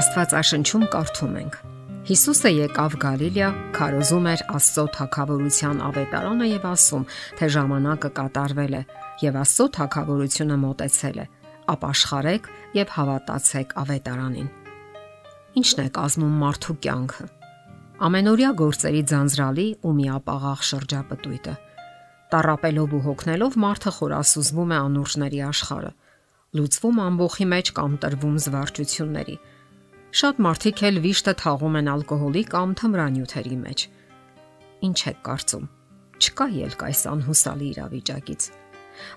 Աստվածաշնչում կարդում ենք. Հիսուսը եկավ Գալիլեա, քարոզում էր Աստծո թակավորության ավետարանը եւ ասում, թե ժամանակը կատարվել է եւ Աստծո թակավորությունը մոտեցել է։ Ապաշխարեք եւ հավատացեք ավետարանին։ Ինչն է կազմում մարդու կյանքը։ Ամենօրյա գործերի ձանձրալի ու միապաղաղ շրջապտույտը։ Տարապելով ու հոգնելով մարդը խորասուզվում է անուրջների աշխարը, լուծվում ամբողջի մեջ կամ տրվում զվարճությունների Շատ մարդիկ էլ վիշտը թաղում են ալկոհոլի կամ թմրանյութերի մեջ։ Ինչ եք կարծում։ Չկա ելք այս անհուսալի իրավիճակից։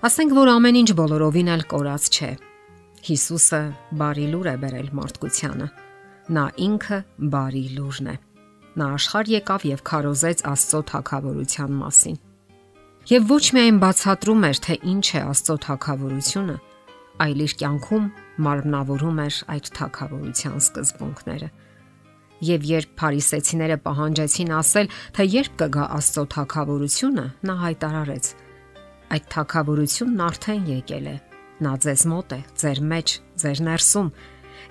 Ասենք որ ամեն ինչ բոլորովին էլ կորած չէ։ Հիսուսը բարի լուր է բերել մարդկությանը։ Նա ինքը բարի լուրն է։ Նա աշխարհ եկավ եւ քարոզեց Աստծո թակավորության մասին։ Եվ ոչ միայն բացատրում էր, թե ինչ է Աստծո թակավորությունը, այլ իր կյանքում մարմնավորում էր այդ թակավորության սկզբունքները։ Եվ երբ փարիսեցիները պահանջեցին ասել, թե երբ կգա Աստծո թակավորությունը, նա հայտարարեց. այդ թակավորությունն արդեն եկել է։ Նա ձեզ մոտ է, ձեր մեջ, ձեր ներսում։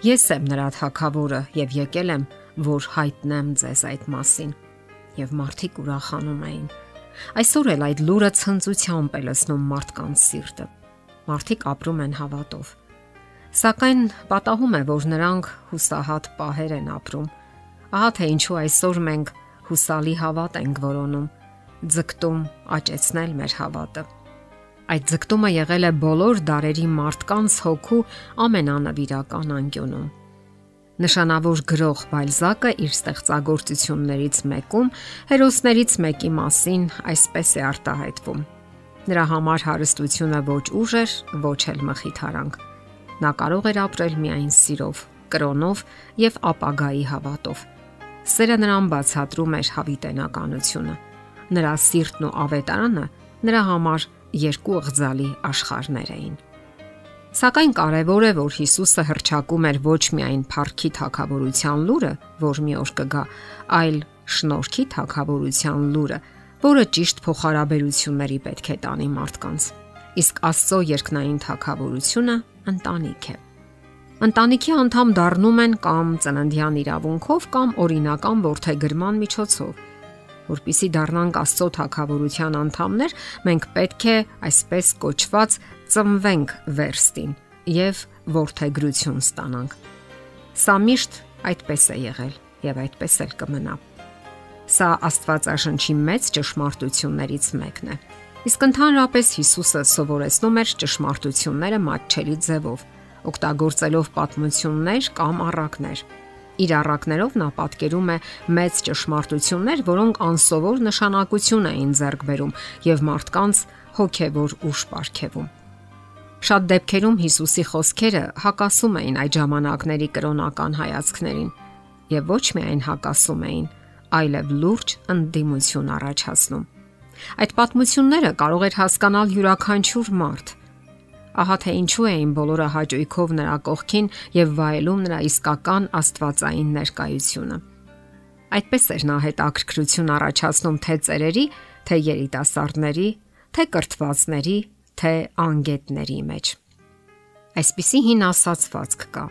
Ես եմ նրա թակավորը եւ եկել եմ, որ հայտնեմ ձեզ այդ մասին։ Եվ մարդիկ ուրախանում էին։ Այսօր էլ այդ լուրը ցնծությամբ է լցնում մարդկանց սիրտը մարդիկ ապրում են հավատով։ Սակայն պատահում է, որ նրանք հուսահատ պահեր են ապրում։ Ահա թե ինչու այսօր մենք հուսալի հավատ ենք որոնում, ձգտում աճեցնել մեր հավատը։ Այդ ձգտումը եղել է բոլոր դարերի մարդկանց հոգու ամենանվիրական անկյունում։ Նշանավոր գրող Բալզակը իր ստեղծագործություններից մեկում հերոսներից մեկի մասին այսպես է արտահայտվում. Նրա համար հարստությունը ոչ ուժ էր, ոչ էլ մխիթարանք։ Նա կարող էր ապրել միայն սիրով, կրոնով եւ ապագայի հավատով։ Սերը նրան բացատրում էր հավիտենականությունը։ Նրա սիրտն ու ավետարանը նրա համար երկու ըղձալի աշխարհներ էին։ Սակայն կարևոր է, որ Հիսուսը հրճակում էր ոչ միայն փառքի թակավորության լուրը, որ մի օր կգա, այլ շնորհքի թակավորության լուրը, որը ճիշտ փոխհարաբերությունների պետք է տանի մարդկանց։ Իսկ Աստծո երկնային թակավորությունը ընտանիք է։ Ընտանիքի անդամ դառնում են կամ ծննդյան իրավունքով կամ օրինական ворթեգրման միջոցով։ Որպիսի դառնանք Աստծո թակավորության անդամներ, մենք պետք է այսպես կոչված ծնվենք վերստին եւ ворթեգրություն ստանանք։ Սա միշտ այդպես է եղել եւ այդպես էլ կմնա։ Սա Աստվածաշնչի մեծ ճշմարտություններից մեկն է։ Իսկ ընդհանրապես Հիսուսը սովորեցնում էր ճշմարտությունները մատչելի ձևով, օգտագործելով պատմություններ կամ առակներ։ Իր առակներով նա պատկերում է մեծ ճշմարտություններ, որոնք անսովոր նշանակություն էին ձեռք բերում եւ մարդկանց հոգեվոր ուժ ապարգևում։ Շատ դեպքերում Հիսուսի խոսքերը հակասում էին այդ ժամանակների կրոնական հայացքներին եւ ոչ միայն հակասում էին, այլև լուրջ ընդդիմություն առաջացնում։ Այդ պատմությունները կարող էր հասկանալ յուրաքանչյուր մարդ։ Ահա թե ինչու էին բոլորը հաճույքով նրա կողքին եւ վայելում նրա իսկական աստվածային ներկայությունը։ Այդպես էր նա հետաքրքրություն առաջացնում թե ծերերի, թե երիտասարդների, թե կրթվածների, թե անգետների մեջ։ Այսպիսի հին ասացվածք կա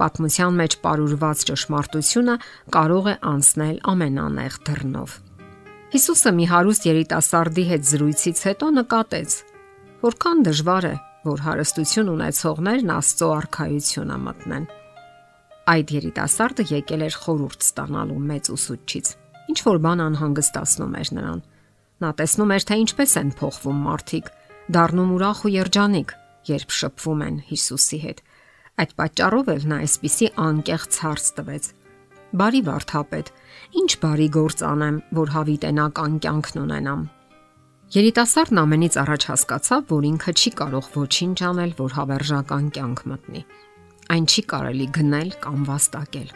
պատմության մեջ parurված ճշմարտությունը կարող է անցնել ամենանեղ դռնով։ Հիսուսը մի հարուստ երիտասարդի հետ զրույցից հետո նկատեց, որքան դժվար է, որ հարստություն ունեցողներն Աստծո արխայությունը մտնեն։ Այդ երիտասարդը եկել էր խորուրդ ստանալու մեծ ուսուցչից։ Ինչ որ բան անհանգստացնում էր նրան։ Նա տեսնում էր, թե ինչպես են փոխվում մարդիկ, դառնում ուրախ ու երջանիկ, երբ շփվում են Հիսուսի հետ Այդ պատճառով էլ նա այսպիսի անկեղծ հարց տվեց. Բարի վարդապետ, ինչ բարի գործ անեմ, որ հավիտենական կյանքն ունենամ։ Երիտասարդն ամենից առաջ հասկացավ, որ ինքը չի կարող ոչինչ անել, որ հավերժական կյանք մտնի։ Այն չի կարելի գնել կամ վաստակել,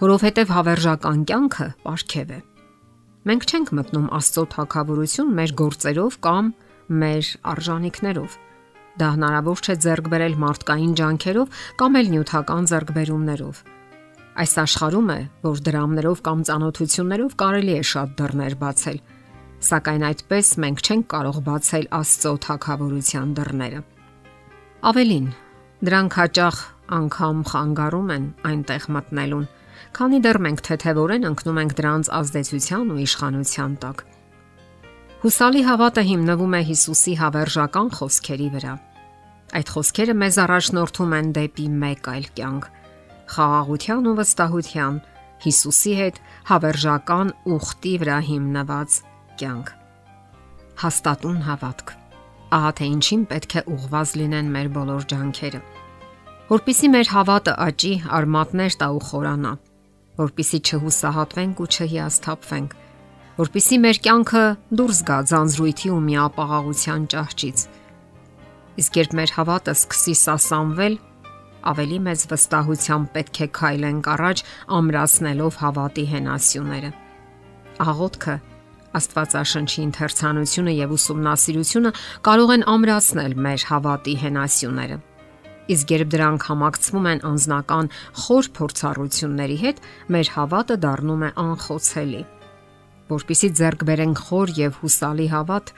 որովհետև հավերժական կյանքը ապարքև է։ Մենք չենք մտնում Աստծո թակավորություն մեր գործերով կամ մեր արժանինքներով Դա հնարավոր չէ ձեռք բերել մարդկային ջանքերով կամ էլ նյութական ձեռքբերումներով։ Այս աշխարհում է, որ դրամներով կամ ծանոթություններով կարելի է շատ դռներ բացել, սակայն այդպես մենք չենք կարող բացել Աստծո թակավորության դռները։ Ավելին, դրանք հաճախ անգամ խանգարում են այնտեղ մտնելուն, քանի դեռ մենք թեթևորեն ընկնում ենք դրանց ազդեցության ու իշխանության տակ։ Հուսալի հավատը հիմնվում է Հիսուսի հավերժական խոսքերի վրա։ Այդ խոսքերը մեզ առաջնորդում են դեպի մեկ այլ կյանք՝ խաղաղության ու վստահության, Հիսուսի հետ հավերժական ուխտի վրա հիմնված կյանք։ Հաստատուն հավատք։ Ահա թե ինչին պետք է ուղված լինեն մեր բոլոր ջանքերը։ Որպիսի մեր հավատը աճի, արմատներ տա ու խորանա, որպիսի չհուսահատվենք ու չհիասթափվենք, որpիսի մեր կյանքը դուրս գա ձանձրույթի ու միապաղաղության ճահճից։ Իսկ երբ մեր հավատը սկսի սասանվել, ավելի մեծ վստահությամբ պետք է քայլենք առաջ, ամրացնելով հավատի հենասյուները։ Աղոթքը Աստվածաշնչի ընթերցանությունը եւ ուսումնասիրությունը կարող են ամրացնել մեր հավատի հենասյուները։ Իսկ երբ դրանք համակցվում են անznական խոր փորձառությունների հետ, մեր հավատը դառնում է անխոցելի որpիսի ձեռք բերենք խոր եւ հուսալի հավատ,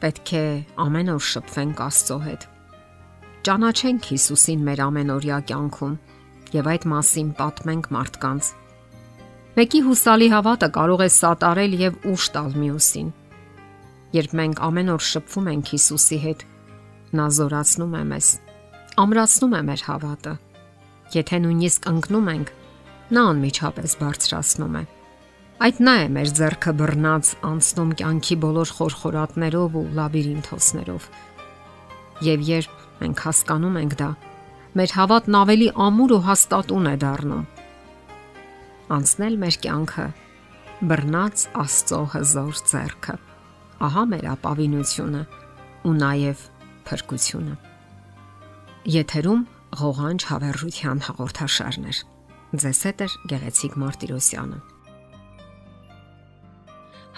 պետք է ամեն օր շփվենք Աստծո հետ։ Ճանաչենք Հիսուսին մեր ամենօրյա կյանքում եւ այդ մասին պատմենք մարդկանց։ Մեկի հուսալի հավատը կարող է սատարել եւ ուշ տալ մյուսին։ Երբ մենք ամեն օր շփվում ենք Հիսուսի հետ, նա զորացնում է մեզ, ամրացնում է մեր հավատը։ Եթե նույնիսկ ընկնում ենք, նա անմիջապես բարձրացնում է։ Այդ նա է մեր зерքը բռնած անցնում կյանքի բոլոր խորխորատներով ու լաբիրինթոսներով։ Եվ երբ մենք հասկանում ենք դա, մեր հավատն ավելի ամուր ու հաստատուն է դառնում։ Անցնել մեր կյանքը բռնած Աստծո հզոր зерքը։ Ահա մեր ապավինությունը ու նաև փրկությունը։ Եթերում ղողանջ հավերժության հաղորդաշարներ։ Ձեզ հետ է գեղեցիկ Մարտիրոսյանը։